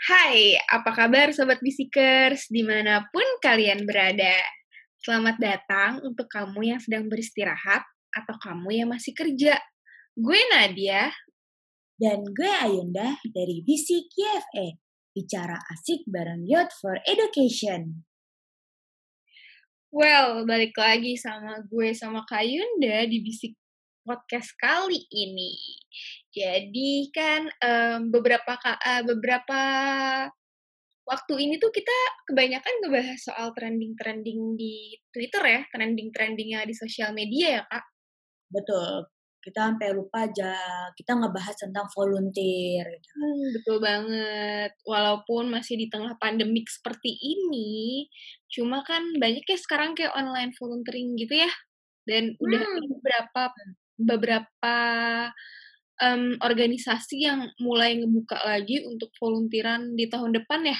Hai, apa kabar Sobat Bisikers di mana pun kalian berada? Selamat datang untuk kamu yang sedang beristirahat atau kamu yang masih kerja. Gue Nadia. Dan gue Ayunda dari Bisik YFE. Bicara asik bareng Youth for Education. Well, balik lagi sama gue sama Kayunda di Bisik podcast kali ini. Jadi kan um, beberapa uh, beberapa waktu ini tuh kita kebanyakan ngebahas soal trending-trending di Twitter ya, trending-trendingnya di sosial media ya kak. Betul. Kita sampai lupa aja kita ngebahas tentang volunteer. Gitu. Hmm, betul banget. Walaupun masih di tengah pandemik seperti ini, cuma kan banyak ya sekarang kayak online volunteering gitu ya. Dan hmm. udah beberapa beberapa um, organisasi yang mulai ngebuka lagi untuk volunteeran di tahun depan ya.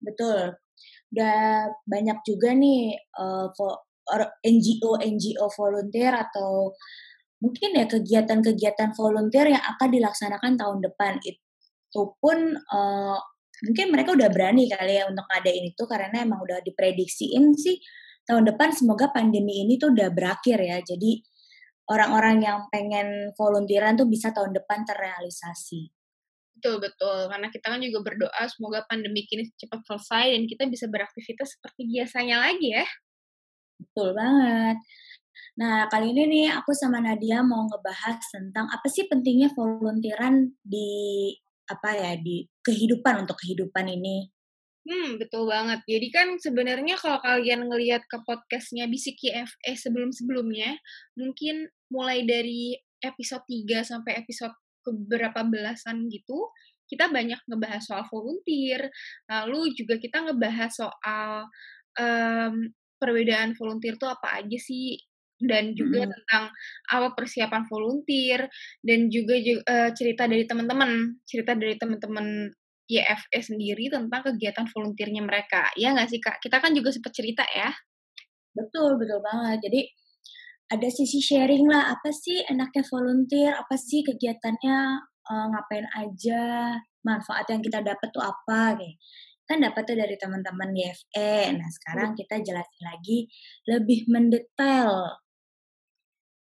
Betul. Udah banyak juga nih uh, NGO NGO volunteer atau mungkin ya kegiatan-kegiatan volunteer yang akan dilaksanakan tahun depan itu pun uh, mungkin mereka udah berani kali ya untuk ngadain itu karena emang udah diprediksiin sih tahun depan semoga pandemi ini tuh udah berakhir ya jadi orang-orang yang pengen volunteeran tuh bisa tahun depan terrealisasi. Betul betul karena kita kan juga berdoa semoga pandemi ini cepat selesai dan kita bisa beraktivitas seperti biasanya lagi ya. Betul banget. Nah, kali ini nih aku sama Nadia mau ngebahas tentang apa sih pentingnya volunteeran di apa ya di kehidupan untuk kehidupan ini. Hmm, betul banget. Jadi kan sebenarnya kalau kalian ngelihat ke podcastnya Bisik YFE sebelum-sebelumnya, mungkin mulai dari episode 3 sampai episode keberapa belasan gitu, kita banyak ngebahas soal volunteer, lalu juga kita ngebahas soal um, perbedaan volunteer itu apa aja sih, dan juga hmm. tentang apa persiapan volunteer dan juga, juga uh, cerita dari teman-teman cerita dari teman-teman YFE sendiri tentang kegiatan volunteernya mereka. Ya nggak sih kak? Kita kan juga sempat cerita ya. Betul betul banget. Jadi ada sisi sharing lah. Apa sih enaknya volunteer? Apa sih kegiatannya uh, ngapain aja? Manfaat yang kita dapat tuh apa kayak kan dapat tuh dari teman-teman YFE nah sekarang kita jelasin lagi lebih mendetail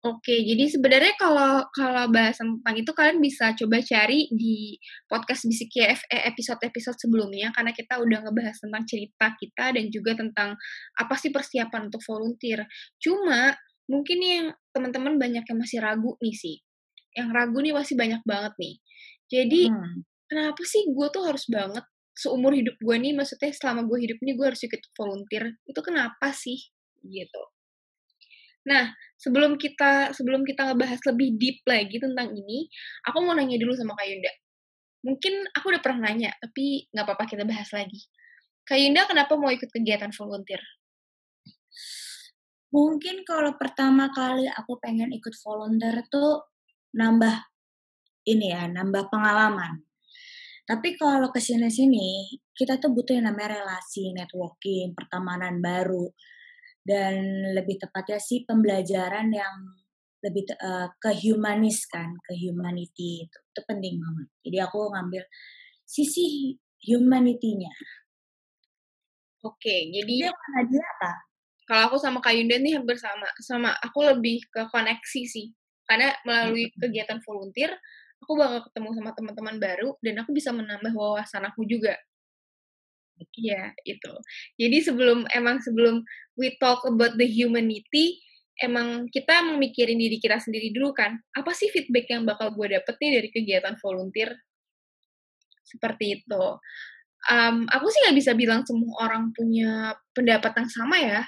Oke, jadi sebenarnya kalau kalau bahas tentang itu kalian bisa coba cari di podcast Bisik YFE episode-episode sebelumnya karena kita udah ngebahas tentang cerita kita dan juga tentang apa sih persiapan untuk volunteer. Cuma mungkin yang teman-teman banyak yang masih ragu nih sih. Yang ragu nih masih banyak banget nih. Jadi hmm. kenapa sih gue tuh harus banget seumur hidup gue nih maksudnya selama gue hidup nih gue harus ikut volunteer. Itu kenapa sih? Gitu. Nah, sebelum kita sebelum kita ngebahas lebih deep lagi tentang ini, aku mau nanya dulu sama Kak Yunda. Mungkin aku udah pernah nanya, tapi nggak apa-apa kita bahas lagi. Kak Yunda kenapa mau ikut kegiatan volunteer? Mungkin kalau pertama kali aku pengen ikut volunteer tuh nambah ini ya, nambah pengalaman. Tapi kalau ke sini-sini, kita tuh butuh yang namanya relasi, networking, pertemanan baru dan lebih tepatnya sih pembelajaran yang lebih uh, ke humanis kan, ke humanity itu, itu penting banget. Jadi aku ngambil sisi humanity-nya. Oke, jadi mana dia apa? Kalau aku sama Kak Yunda nih hampir sama, sama aku lebih ke koneksi sih. Karena melalui hmm. kegiatan volunteer, aku bakal ketemu sama teman-teman baru dan aku bisa menambah wawasan aku juga. Iya, itu. Jadi sebelum emang sebelum we talk about the humanity, emang kita memikirin diri kita sendiri dulu kan. Apa sih feedback yang bakal gue dapet nih dari kegiatan volunteer? Seperti itu. Um, aku sih nggak bisa bilang semua orang punya pendapat yang sama ya.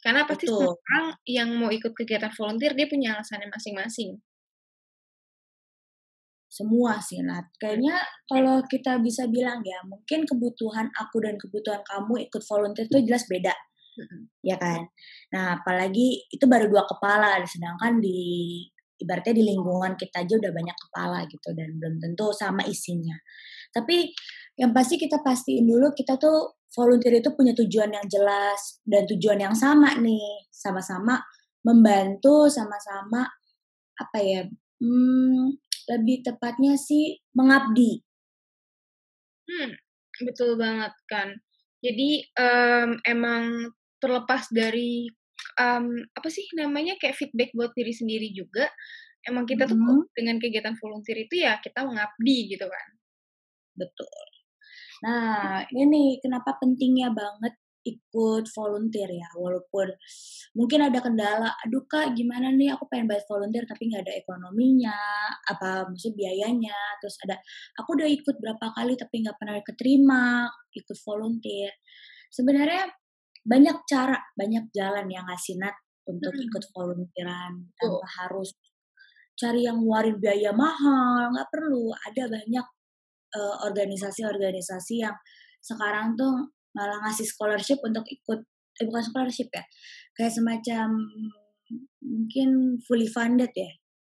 Karena pasti semua orang yang mau ikut kegiatan volunteer, dia punya alasannya masing-masing semua sih Nat. Kayaknya kalau kita bisa bilang ya, mungkin kebutuhan aku dan kebutuhan kamu ikut volunteer itu jelas beda. Ya kan? Nah, apalagi itu baru dua kepala, sedangkan di ibaratnya di lingkungan kita aja udah banyak kepala gitu dan belum tentu sama isinya. Tapi yang pasti kita pastiin dulu kita tuh volunteer itu punya tujuan yang jelas dan tujuan yang sama nih, sama-sama membantu, sama-sama apa ya? Hmm, lebih tepatnya sih mengabdi. Hmm, Betul banget kan. Jadi um, emang terlepas dari um, apa sih namanya kayak feedback buat diri sendiri juga, emang kita tuh Mhm. dengan kegiatan volunteer itu ya kita mengabdi gitu kan. Betul. Nah, ini kenapa pentingnya banget ikut volunteer ya, walaupun mungkin ada kendala, "Aduh Kak, gimana nih aku pengen banget volunteer tapi nggak ada ekonominya, apa maksud biayanya." Terus ada, "Aku udah ikut berapa kali tapi nggak pernah keterima ikut volunteer." Sebenarnya banyak cara, banyak jalan yang ngasih Nat untuk Mhm. ikut volunteeran tanpa harus cari yang ngeluarin biaya mahal, nggak perlu. Ada banyak organisasi-organisasi yang sekarang tuh malah ngasih scholarship untuk ikut eh, bukan scholarship ya, kayak semacam mungkin fully funded ya?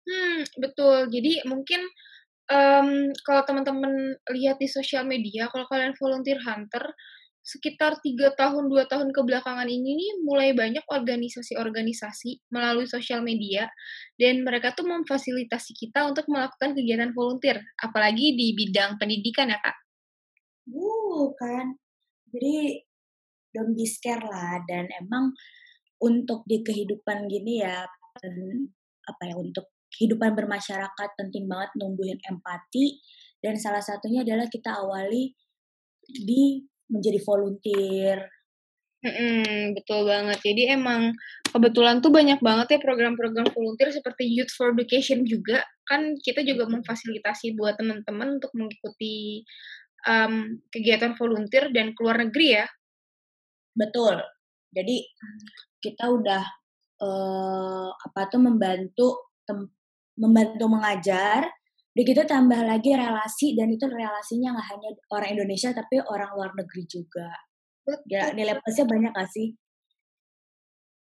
Hmm, betul. Jadi mungkin, mmm, kalau teman-teman lihat di sosial media, kalau kalian volunteer hunter, sekitar 3 tahun, 2 tahun kebelakangan ini nih mulai banyak organisasi-organisasi melalui sosial media dan mereka tuh memfasilitasi kita untuk melakukan kegiatan volunteer, apalagi di bidang pendidikan ya, Kak. Uh, kan. Jadi don't be scare lah dan emang untuk di kehidupan gini ya, apa ya, untuk kehidupan bermasyarakat penting banget numbuhin empati dan salah satunya adalah kita awali di menjadi volunteer. Mhm, betul banget. Jadi emang kebetulan tuh banyak banget ya program-program volunteer seperti Youth for Education juga, kan kita juga memfasilitasi buat teman-teman untuk mengikuti, mmm, kegiatan volunteer dan ke luar negeri ya. Betul. Jadi kita udah, eee, apa tuh, membantu tem membantu mengajar, udah gitu tambah lagi relasi dan itu relasinya nggak hanya orang Indonesia tapi orang luar negeri juga. Ya Betul. nilai plusnya banyak nggak sih?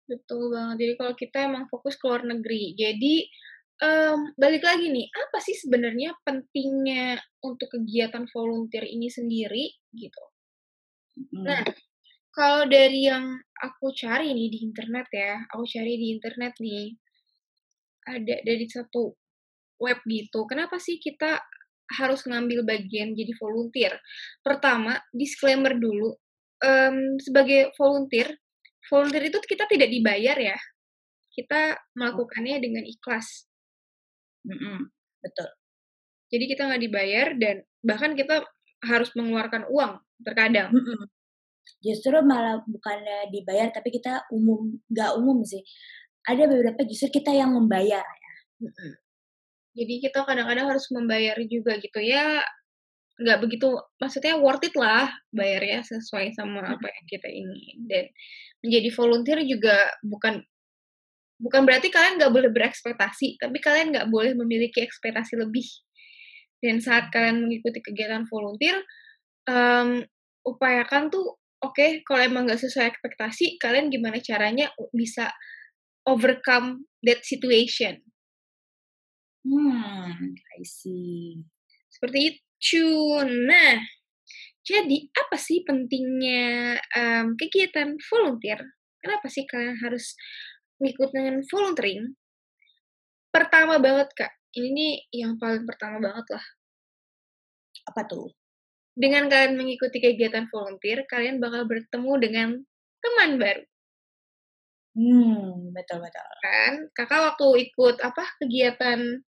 Betul banget. Jadi kalau kita emang fokus ke luar negeri. Jadi, mmm, balik lagi nih, apa sih sebenarnya pentingnya untuk kegiatan volunteer ini sendiri, gitu? Nah, Mhm. kalau dari yang aku cari nih di internet ya, aku cari di internet nih, ada dari satu web gitu, kenapa sih kita harus ngambil bagian jadi volunteer? Pertama, disclaimer dulu, mmm, sebagai volunteer, volunteer itu kita tidak dibayar ya, kita melakukannya dengan ikhlas. Mhm, betul. Jadi kita nggak dibayar dan bahkan kita harus mengeluarkan uang terkadang. Mhm. Justru malah bukannya dibayar tapi kita umum nggak umum sih, ada beberapa justru kita yang membayar ya. Mhm. Jadi kita kadang-kadang harus membayar juga gitu, ya nggak begitu maksudnya worth it lah bayarnya sesuai sama apa yang kita ingin. Dan menjadi volunteer juga bukan bukan berarti kalian nggak boleh berekspektasi, tapi kalian nggak boleh memiliki ekspektasi lebih. Dan saat kalian mengikuti kegiatan volunteer, mmm, upayakan tuh, oke kalau emang nggak sesuai ekspektasi, kalian gimana caranya bisa overcome that situation. Hmm, I see. Seperti itu. Nah, jadi apa sih pentingnya, mmm, kegiatan volunteer? Kenapa sih kalian harus ngikut dengan volunteering? Pertama banget, Kak, ini yang paling pertama banget lah. Apa tuh? Dengan kalian mengikuti kegiatan volunteer, kalian bakal bertemu dengan teman baru. Hmm, betul betul. Kan, Kakak waktu ikut apa, kegiatan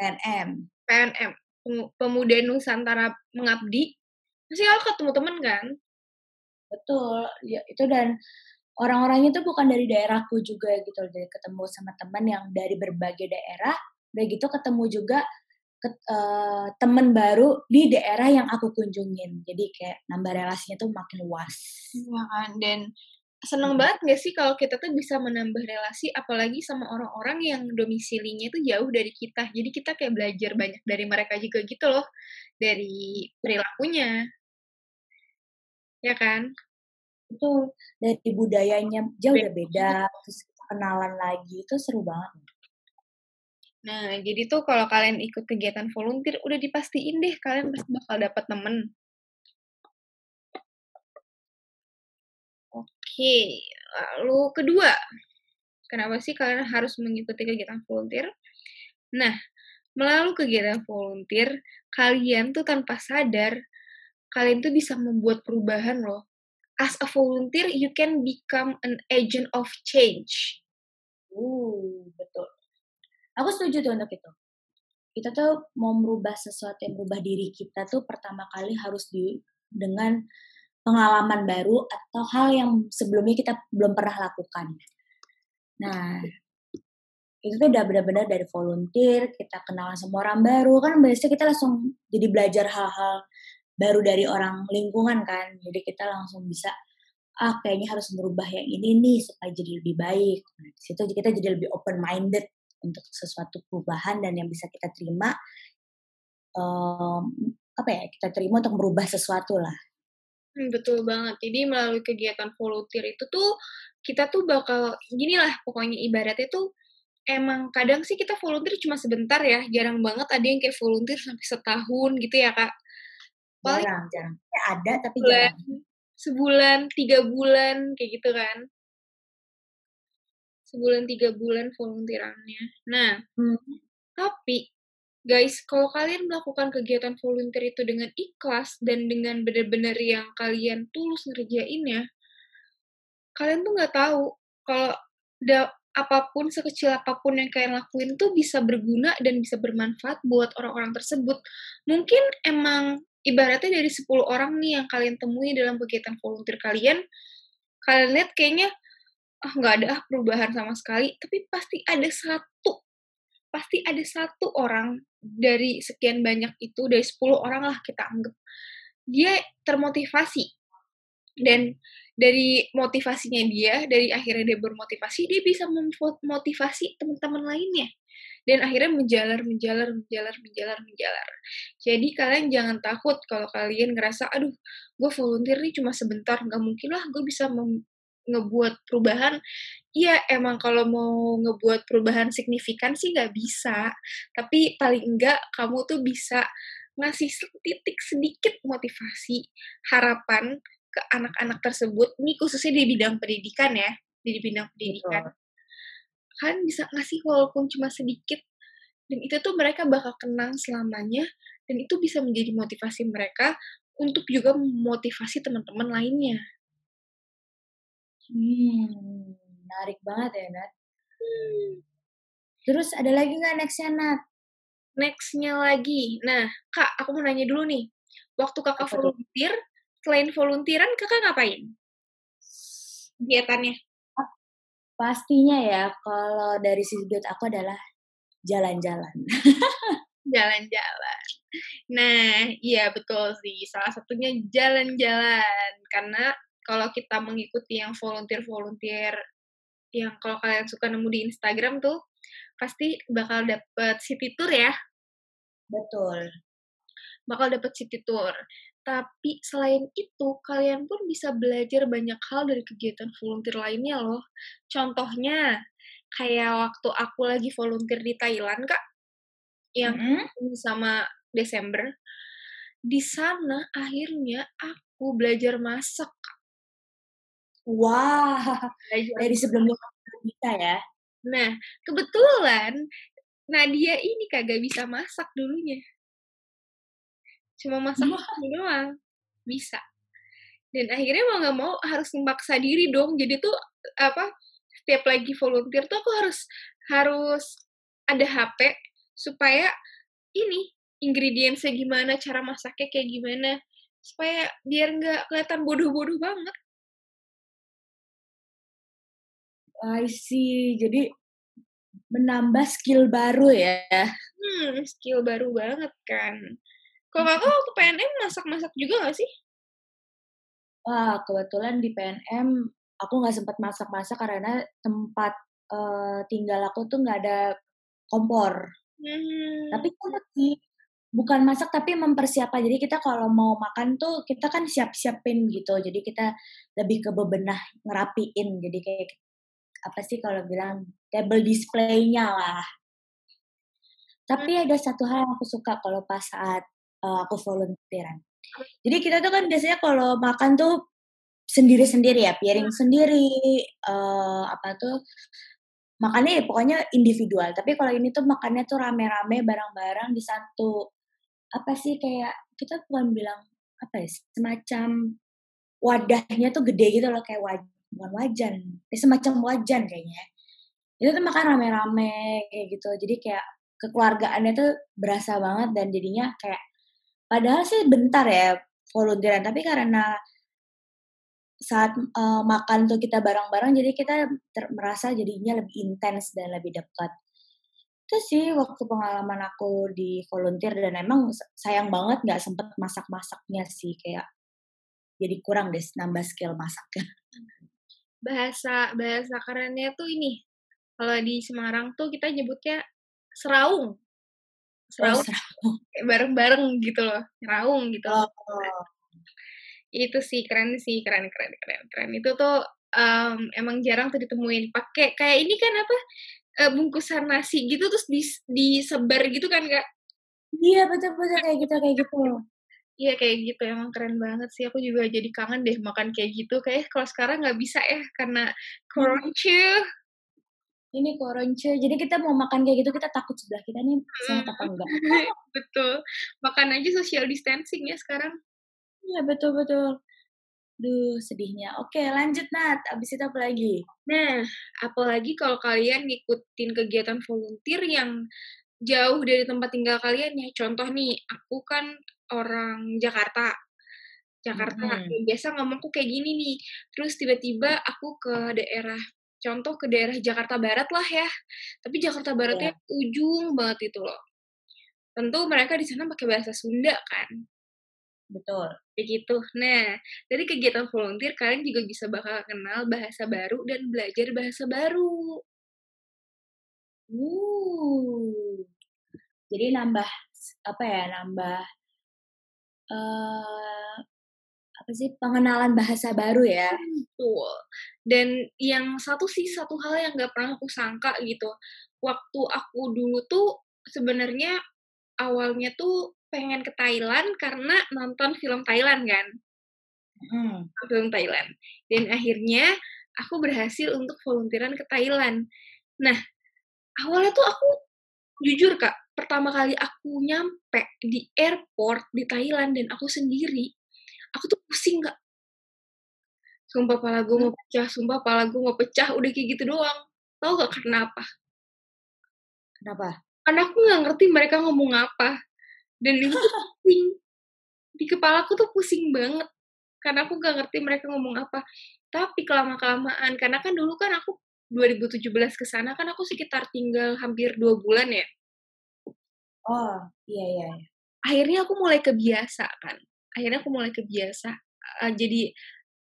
PNM. PNM, Pemu Pemuda Nusantara Mengabdi, pasti Kakak ketemu temen kan? Betul, ya itu dan orang-orangnya tuh bukan dari daerahku juga gitu, dari ketemu sama teman yang dari berbagai daerah, udah gitu ketemu juga ket eee, temen baru di daerah yang aku kunjungin. Jadi kayak nambah relasinya tuh makin luas. Iya kan, dan seneng banget nggak sih kalau kita tuh bisa menambah relasi, apalagi sama orang-orang yang domisilinya tuh jauh dari kita. Jadi kita kayak belajar banyak dari mereka juga gitu loh, dari perilakunya. Ya kan? Betul, dari budayanya aja udah beda, terus kenalan lagi, itu seru banget. Nah, jadi tuh kalau kalian ikut kegiatan volunteer, udah dipastiin deh kalian pasti bakal dapat temen. Oke, lalu kedua, kenapa sih kalian harus mengikuti kegiatan volunteer? Nah, melalui kegiatan volunteer, kalian tuh tanpa sadar kalian tuh bisa membuat perubahan loh. As a volunteer, you can become an agent of change. Uh, betul. Aku setuju tuh untuk itu. Kita tuh mau merubah sesuatu yang merubah diri kita tuh pertama kali harus di dengan pengalaman baru atau hal yang sebelumnya kita belum pernah lakukan. Nah, itu tuh udah benar-benar dari volunteer, kita kenalan sama orang baru, kan biasanya kita langsung jadi belajar hal-hal baru dari orang lingkungan kan, jadi kita langsung bisa, ah kayaknya harus merubah yang ini nih supaya jadi lebih baik. Nah, di situ kita jadi lebih open minded untuk sesuatu perubahan dan yang bisa kita terima, um, apa ya, kita terima untuk merubah sesuatu lah. Hmm, betul banget. Jadi melalui kegiatan volunteer itu tuh kita tuh bakal gini lah pokoknya ibaratnya tuh emang kadang sih kita volunteer cuma sebentar ya, jarang banget ada yang kayak volunteer sampai setahun gitu ya kak. Paling jarang, jarang. Ya, ada tapi sebulan, jarang. Sebulan, tiga bulan kayak gitu kan. Sebulan tiga bulan volunteerannya. Nah, hmm. tapi guys, kalau kalian melakukan kegiatan volunteer itu dengan ikhlas dan dengan benar-benar yang kalian tulus ngerjainnya, kalian tuh nggak tahu kalau apa pun sekecil apa pun yang kalian lakuin tuh bisa berguna dan bisa bermanfaat buat orang-orang tersebut. Mungkin emang ibaratnya dari 10 orang nih yang kalian temui dalam kegiatan volunteer kalian, kalian lihat kayaknya ah nggak ada ah perubahan sama sekali, tapi pasti ada satu, pasti ada satu orang dari sekian banyak itu, dari 10 orang lah kita anggap, dia termotivasi dan dari motivasinya dia, dari akhirnya dia bermotivasi, dia bisa memotivasi teman-teman lainnya. Dan akhirnya menjalar, menjalar, menjalar, menjalar, menjalar. Jadi kalian jangan takut kalau kalian ngerasa, aduh, gue volunteer nih cuma sebentar, nggak mungkin lah gue bisa ngebuat perubahan. Iya, emang kalau mau ngebuat perubahan signifikan sih nggak bisa. Tapi paling enggak kamu tuh bisa ngasih titik sedikit motivasi, harapan ke anak-anak tersebut, ini khususnya di bidang pendidikan ya, di bidang pendidikan. Betul. Kan bisa ngasih walaupun cuma sedikit, dan itu tuh mereka bakal kenang selamanya, dan itu bisa menjadi motivasi mereka untuk juga memotivasi teman-teman lainnya. Hmm, menarik banget ya, Nat. Hmm. Terus ada lagi nggak nextnya, Nat? Nextnya lagi. Nah, Kak, aku mau nanya dulu nih. Waktu kakak volunteer, selain volunteeran kakak ngapain? Kegiatannya? Pastinya ya, kalau dari sisi duit aku adalah jalan-jalan. jalan-jalan. Nah, iya betul sih. Salah satunya jalan-jalan. Karena kalau kita mengikuti yang volunteer-volunteer, yang kalau kalian suka nemu di Instagram tuh, pasti bakal dapet city tour ya. Betul. Bakal dapet city tour. Tapi selain itu, kalian pun bisa belajar banyak hal dari kegiatan volunteer lainnya loh. Contohnya, kayak waktu aku lagi volunteer di Thailand, Kak, yang mm -hmm. sama Desember, di sana akhirnya aku belajar masak. Wah, wow, dari sebelumnya bisa ya. Nah, kebetulan Nadia ini kagak bisa masak dulunya cuma masak doang bisa dan akhirnya mau nggak mau harus memaksa diri dong jadi tuh apa setiap lagi volunteer tuh aku harus harus ada HP supaya ini ingredientsnya gimana cara masaknya kayak gimana supaya biar nggak kelihatan bodoh-bodoh banget I see. Jadi menambah skill baru ya. Hmm, skill baru banget kan. Kalau kakak waktu PNM masak-masak juga gak sih? Wah, kebetulan di PNM aku nggak sempat masak-masak karena tempat uh, tinggal aku tuh nggak ada kompor. Hmm. Tapi kan sih bukan masak tapi mempersiapkan. Jadi kita kalau mau makan tuh kita kan siap-siapin gitu. Jadi kita lebih ke bebenah ngerapiin. Jadi kayak apa sih kalau bilang table display-nya lah. Tapi hmm. ada satu hal yang aku suka kalau pas saat uh, aku volunteeran. Jadi kita tuh kan biasanya kalau makan tuh sendiri-sendiri ya, piring sendiri, uh, apa tuh makannya ya pokoknya individual. Tapi kalau ini tuh makannya tuh rame-rame bareng-bareng di satu apa sih kayak kita bukan bilang apa ya semacam wadahnya tuh gede gitu loh kayak waj bukan wajan, ya semacam wajan kayaknya. Itu tuh makan rame-rame kayak gitu. Jadi kayak kekeluargaannya tuh berasa banget dan jadinya kayak padahal sih bentar ya volunteeran tapi karena saat uh, makan tuh kita bareng-bareng jadi kita merasa jadinya lebih intens dan lebih dekat. Itu sih waktu pengalaman aku di volunteer dan emang sayang banget nggak sempet masak-masaknya sih kayak jadi kurang deh nambah skill masaknya bahasa bahasa kerennya tuh ini kalau di Semarang tuh kita nyebutnya seraung oh, bareng-bareng gitu loh seraung gitu. Oh. itu sih keren sih keren keren keren keren. Itu tuh um, emang jarang tuh ditemuin. Pakai kayak ini kan apa uh, bungkusan nasi gitu terus di disebar gitu kan kak? Iya betul betul kayak gitu kayak gitu. Iya kayak gitu. Emang keren banget sih. Aku juga jadi kangen deh makan kayak gitu. Kayak kalau sekarang nggak bisa ya karena crunch ini koronce jadi kita mau makan kayak gitu kita takut sebelah kita nih sehat apa enggak betul makan aja social distancing ya sekarang iya betul betul Duh, sedihnya. Oke, lanjut Nat. Abis itu apa lagi? Nah, apalagi kalau kalian ngikutin kegiatan volunteer yang jauh dari tempat tinggal kalian ya. Contoh nih, aku kan orang Jakarta. Jakarta. Hmm. Biasa ngomongku kayak gini nih. Terus tiba-tiba aku ke daerah contoh ke daerah Jakarta Barat lah ya. Tapi Jakarta Baratnya yeah. ujung banget itu loh. Tentu mereka di sana pakai bahasa Sunda kan. Betul. Begitu. Nah, dari kegiatan volunteer kalian juga bisa bakal kenal bahasa baru dan belajar bahasa baru. Uh. Jadi nambah apa ya? Nambah uh, apa sih pengenalan bahasa baru ya. Betul. Dan yang satu sih satu hal yang gak pernah aku sangka gitu. Waktu aku dulu tuh sebenarnya awalnya tuh pengen ke Thailand karena nonton film Thailand kan. Hmm. Film Thailand. Dan akhirnya aku berhasil untuk volunteeran ke Thailand. Nah, awalnya tuh aku jujur kak, pertama kali aku nyampe di airport di Thailand dan aku sendiri, aku tuh pusing gak sumpah pala gue mau pecah sumpah pala gue mau pecah udah kayak gitu doang. Tau gak kenapa kenapa? Karena aku nggak ngerti mereka ngomong apa. Dan itu pusing. Di kepala aku tuh pusing banget. Karena aku gak ngerti mereka ngomong apa. Tapi kelama kelamaan karena kan dulu kan aku 2017 ke sana kan aku sekitar tinggal hampir dua bulan ya. Oh iya iya, iya. akhirnya aku mulai kebiasa kan akhirnya aku mulai kebiasa uh, jadi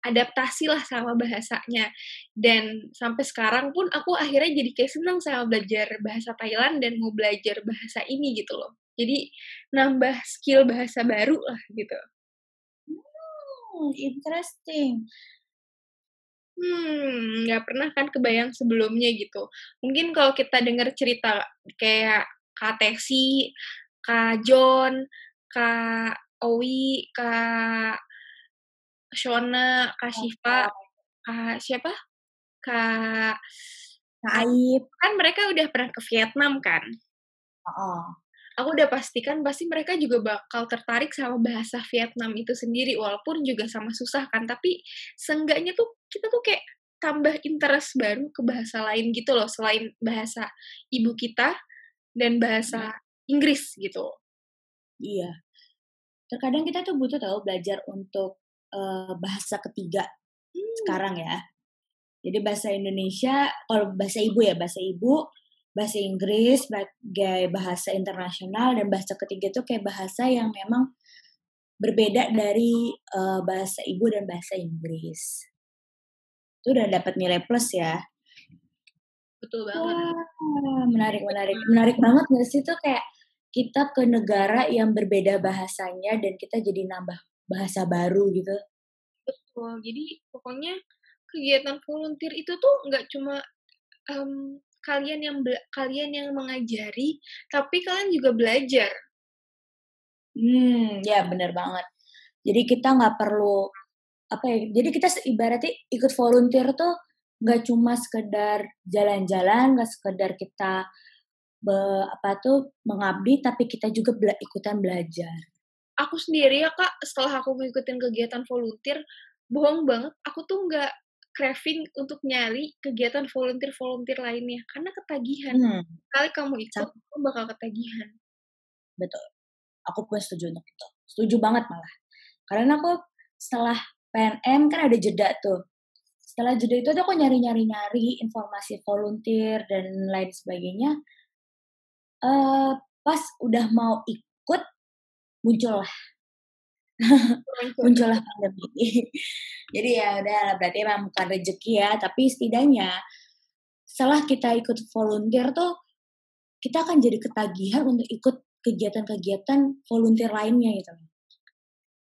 adaptasi lah sama bahasanya. Dan sampai sekarang pun aku akhirnya jadi kayak senang sama belajar bahasa Thailand dan mau belajar bahasa ini gitu loh. Jadi nambah skill bahasa baru lah gitu. Hmm, interesting. Hmm nggak pernah kan kebayang sebelumnya gitu. Mungkin kalau kita dengar cerita kayak Kak Tesi, Kak John, Kak Owi, Kak Shona, Kak Shiva, Kak siapa? Kak Kak Aib. Kan mereka udah pernah ke Vietnam kan? Oh. Aku udah pastikan pasti mereka juga bakal tertarik sama bahasa Vietnam itu sendiri walaupun juga sama susah kan tapi seenggaknya tuh kita tuh kayak tambah interest baru ke bahasa lain gitu loh selain bahasa ibu kita dan bahasa hmm. Inggris gitu. Iya. Terkadang kita tuh butuh tahu belajar untuk uh, bahasa ketiga hmm. sekarang ya. Jadi bahasa Indonesia, kalau bahasa ibu ya bahasa ibu, bahasa Inggris sebagai bahasa internasional dan bahasa ketiga itu kayak bahasa yang memang berbeda dari uh, bahasa ibu dan bahasa Inggris. Itu udah dapat nilai plus ya. Betul banget. Wah, menarik, menarik, menarik banget nggak sih tuh kayak kita ke negara yang berbeda bahasanya dan kita jadi nambah bahasa baru gitu. Betul. Jadi pokoknya kegiatan volunteer itu tuh nggak cuma um, kalian yang kalian yang mengajari, tapi kalian juga belajar. Hmm, ya benar banget. Jadi kita nggak perlu apa ya? Jadi kita ibaratnya ikut volunteer tuh nggak cuma sekedar jalan-jalan, nggak sekedar kita be, apa tuh mengabdi, tapi kita juga bela, ikutan belajar. aku sendiri ya kak setelah aku ngikutin kegiatan volunteer bohong banget aku tuh nggak craving untuk nyari kegiatan volunteer-volunteer lainnya karena ketagihan. Hmm. Kali kamu ikut, kamu bakal ketagihan. Betul. Aku pun setuju untuk itu. Setuju banget malah. Karena aku setelah PNM kan ada jeda tuh. Setelah jeda itu aku nyari-nyari-nyari informasi volunteer dan lain sebagainya. Uh, pas udah mau ikut, muncullah muncullah pandemi. Jadi ya udah berarti emang bukan rezeki ya, tapi setidaknya setelah kita ikut volunteer tuh kita akan jadi ketagihan untuk ikut kegiatan-kegiatan volunteer lainnya gitu.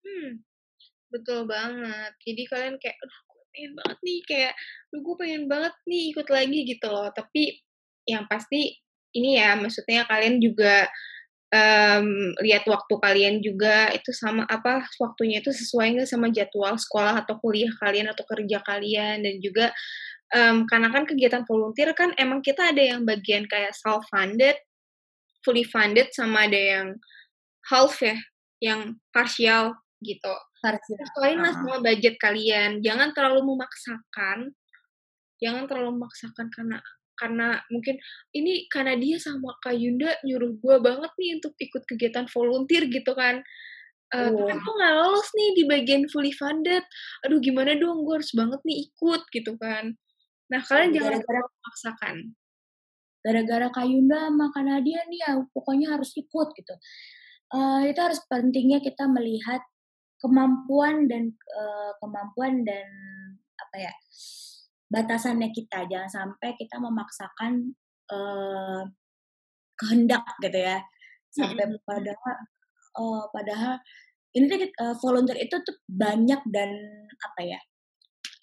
Hmm, betul banget. Jadi kalian kayak, gue pengen banget nih, kayak, gue pengen banget nih ikut lagi gitu loh. Tapi yang pasti ini ya, maksudnya kalian juga um, lihat waktu kalian juga itu sama apa waktunya itu sesuai nggak sama jadwal sekolah atau kuliah kalian atau kerja kalian? Dan juga um, karena kan kegiatan volunteer kan emang kita ada yang bagian kayak self funded, fully funded sama ada yang half ya, yang partial gitu. Sesuailah sama budget kalian, jangan terlalu memaksakan, jangan terlalu memaksakan karena karena mungkin ini karena dia sama Kak Yunda nyuruh gue banget nih untuk ikut kegiatan volunteer gitu kan. Uh, oh. Tapi aku nggak lolos nih di bagian fully funded. Aduh gimana dong, gue harus banget nih ikut gitu kan. Nah kalian jangan gara-gara memaksakan. Gara-gara Kak Yunda sama Kak Nadia nih ya pokoknya harus ikut gitu. Uh, itu harus pentingnya kita melihat kemampuan dan uh, kemampuan dan apa ya batasannya kita jangan sampai kita memaksakan uh, kehendak gitu ya sampai mm -hmm. padahal uh, padahal ini uh, volunteer itu tuh banyak dan apa ya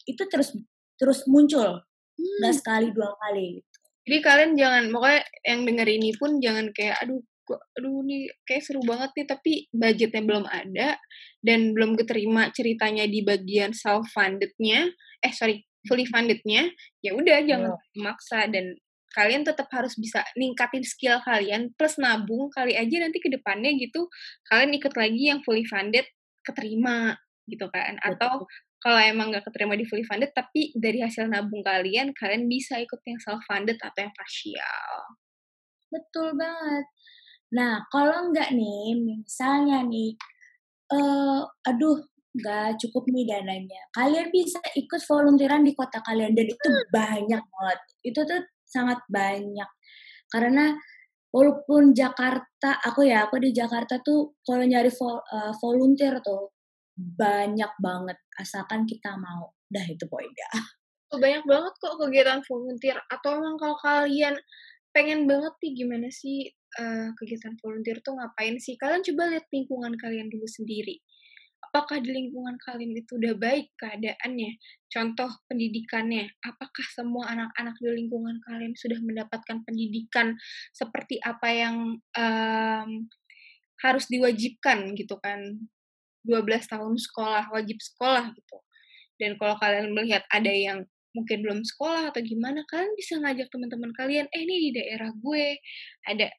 itu terus terus muncul hmm. sekali dua kali gitu. jadi kalian jangan pokoknya yang denger ini pun jangan kayak aduh aduh nih kayak seru banget nih tapi budgetnya belum ada dan belum keterima ceritanya di bagian self fundednya eh sorry fully fundednya ya udah jangan oh. memaksa dan kalian tetap harus bisa ningkatin skill kalian plus nabung kali aja nanti ke depannya gitu kalian ikut lagi yang fully funded keterima gitu kan. Atau kalau emang nggak keterima di fully funded tapi dari hasil nabung kalian kalian bisa ikut yang self funded atau yang partial. Betul banget. Nah kalau nggak nih misalnya nih uh, aduh nggak cukup nih dananya. Kalian bisa ikut volunteeran di kota kalian dan itu banyak banget. Itu tuh sangat banyak. Karena walaupun Jakarta, aku ya aku di Jakarta tuh kalau nyari vol, uh, volunteer tuh banyak banget asalkan kita mau. Dah itu poinnya. Banyak banget kok kegiatan volunteer atau emang kalau kalian pengen banget nih gimana sih uh, kegiatan volunteer tuh ngapain sih? Kalian coba lihat lingkungan kalian dulu sendiri apakah di lingkungan kalian itu udah baik keadaannya? Contoh pendidikannya, apakah semua anak-anak di lingkungan kalian sudah mendapatkan pendidikan seperti apa yang um, harus diwajibkan gitu kan? 12 tahun sekolah, wajib sekolah gitu. Dan kalau kalian melihat ada yang mungkin belum sekolah atau gimana, kalian bisa ngajak teman-teman kalian, eh ini di daerah gue ada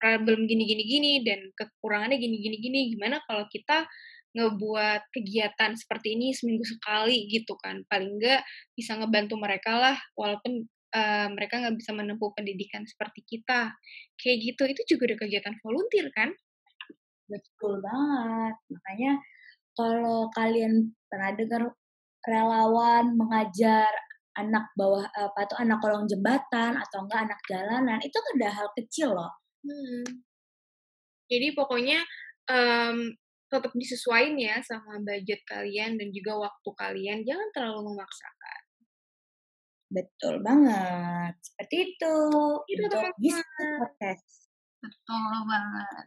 problem gini-gini-gini dan kekurangannya gini-gini-gini, gimana kalau kita ngebuat kegiatan seperti ini seminggu sekali gitu kan. Paling enggak bisa ngebantu mereka lah walaupun uh, mereka nggak bisa menempuh pendidikan seperti kita. Kayak gitu itu juga ada kegiatan volunteer kan? Betul banget. Makanya kalau kalian pernah dengar relawan mengajar anak bawah apa tuh anak kolong jembatan atau enggak anak jalanan itu kan ada hal kecil loh. Hmm. jadi pokoknya um, tetap disesuaikan ya sama budget kalian dan juga waktu kalian. Jangan terlalu memaksakan. Betul banget. Seperti itu. Itu bisa podcast. Betul banget.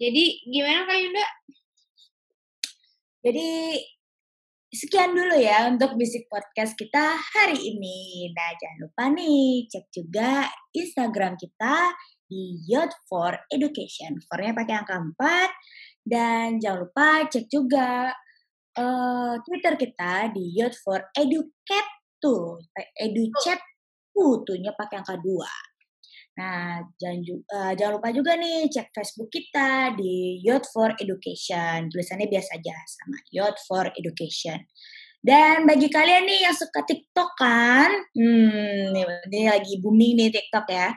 Jadi gimana Kak Yunda? Jadi sekian dulu ya untuk bisik podcast kita hari ini. Nah jangan lupa nih cek juga Instagram kita di Youth for Education. For-nya pakai angka 4 dan jangan lupa cek juga uh, Twitter kita di Youth for Educate tuh, educate tuh, pakai angka dua. Nah, jangan, uh, jangan lupa juga nih cek Facebook kita di Youth for Education. Tulisannya biasa aja sama Youth for Education. Dan bagi kalian nih yang suka TikTok kan, hmm, ini lagi booming nih TikTok ya.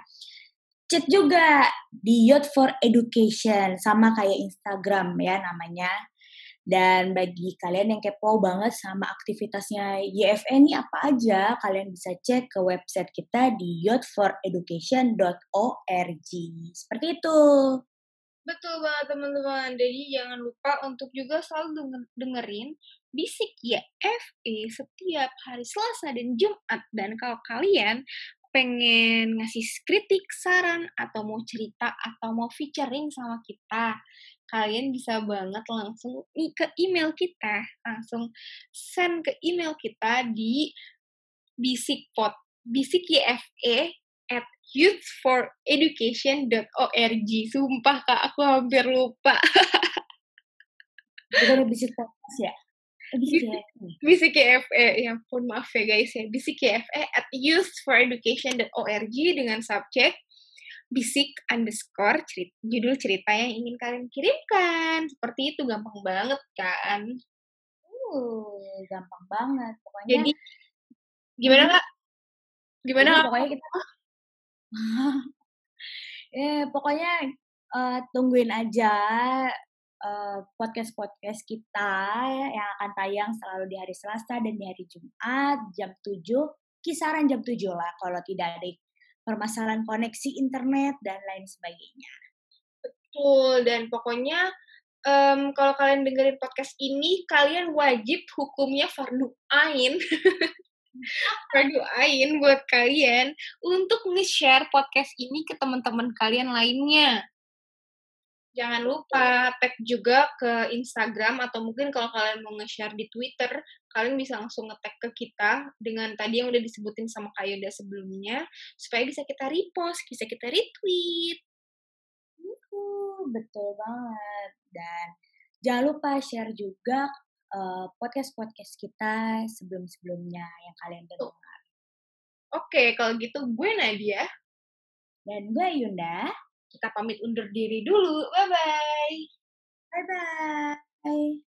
Cek juga di Youth for Education sama kayak Instagram ya namanya. Dan bagi kalian yang kepo banget sama aktivitasnya YFE ini apa aja, kalian bisa cek ke website kita di youthforeducation.org. Seperti itu. Betul banget teman-teman. Jadi jangan lupa untuk juga selalu dengerin Bisik YFE setiap hari Selasa dan Jumat. Dan kalau kalian pengen ngasih kritik, saran, atau mau cerita, atau mau featuring sama kita, kalian bisa banget langsung ke email kita, langsung send ke email kita di bisikpot bisikyfe at youthforeducation.org. Sumpah kak, aku hampir lupa. Bukan bisik podcast ya? Bisik YFE, ya pun maaf ya guys ya. Bisik YFE at youthforeducation.org dengan subjek bisik underscore cerita, judul cerita yang ingin kalian kirimkan. Seperti itu gampang banget kan? Uh, gampang banget. Pokoknya. Jadi gimana kak? Gimana? Jadi, pokoknya kita. eh pokoknya uh, tungguin aja uh, podcast-podcast kita yang akan tayang selalu di hari Selasa dan di hari Jumat jam 7 kisaran jam 7 lah kalau tidak ada permasalahan koneksi internet dan lain sebagainya. Betul dan pokoknya um, kalau kalian dengerin podcast ini kalian wajib hukumnya fardu ain. fardu ain buat kalian untuk nge-share podcast ini ke teman-teman kalian lainnya. Jangan lupa tag juga ke Instagram atau mungkin kalau kalian mau nge-share di Twitter, kalian bisa langsung nge-tag ke kita dengan tadi yang udah disebutin sama Kak Yoda sebelumnya, supaya bisa kita repost, bisa kita retweet. Betul banget. Dan jangan lupa share juga uh, podcast-podcast kita sebelum-sebelumnya yang kalian dengar. Oke, kalau gitu gue Nadia. Dan gue Yunda. Kita pamit undur diri dulu. Bye-bye. Bye-bye.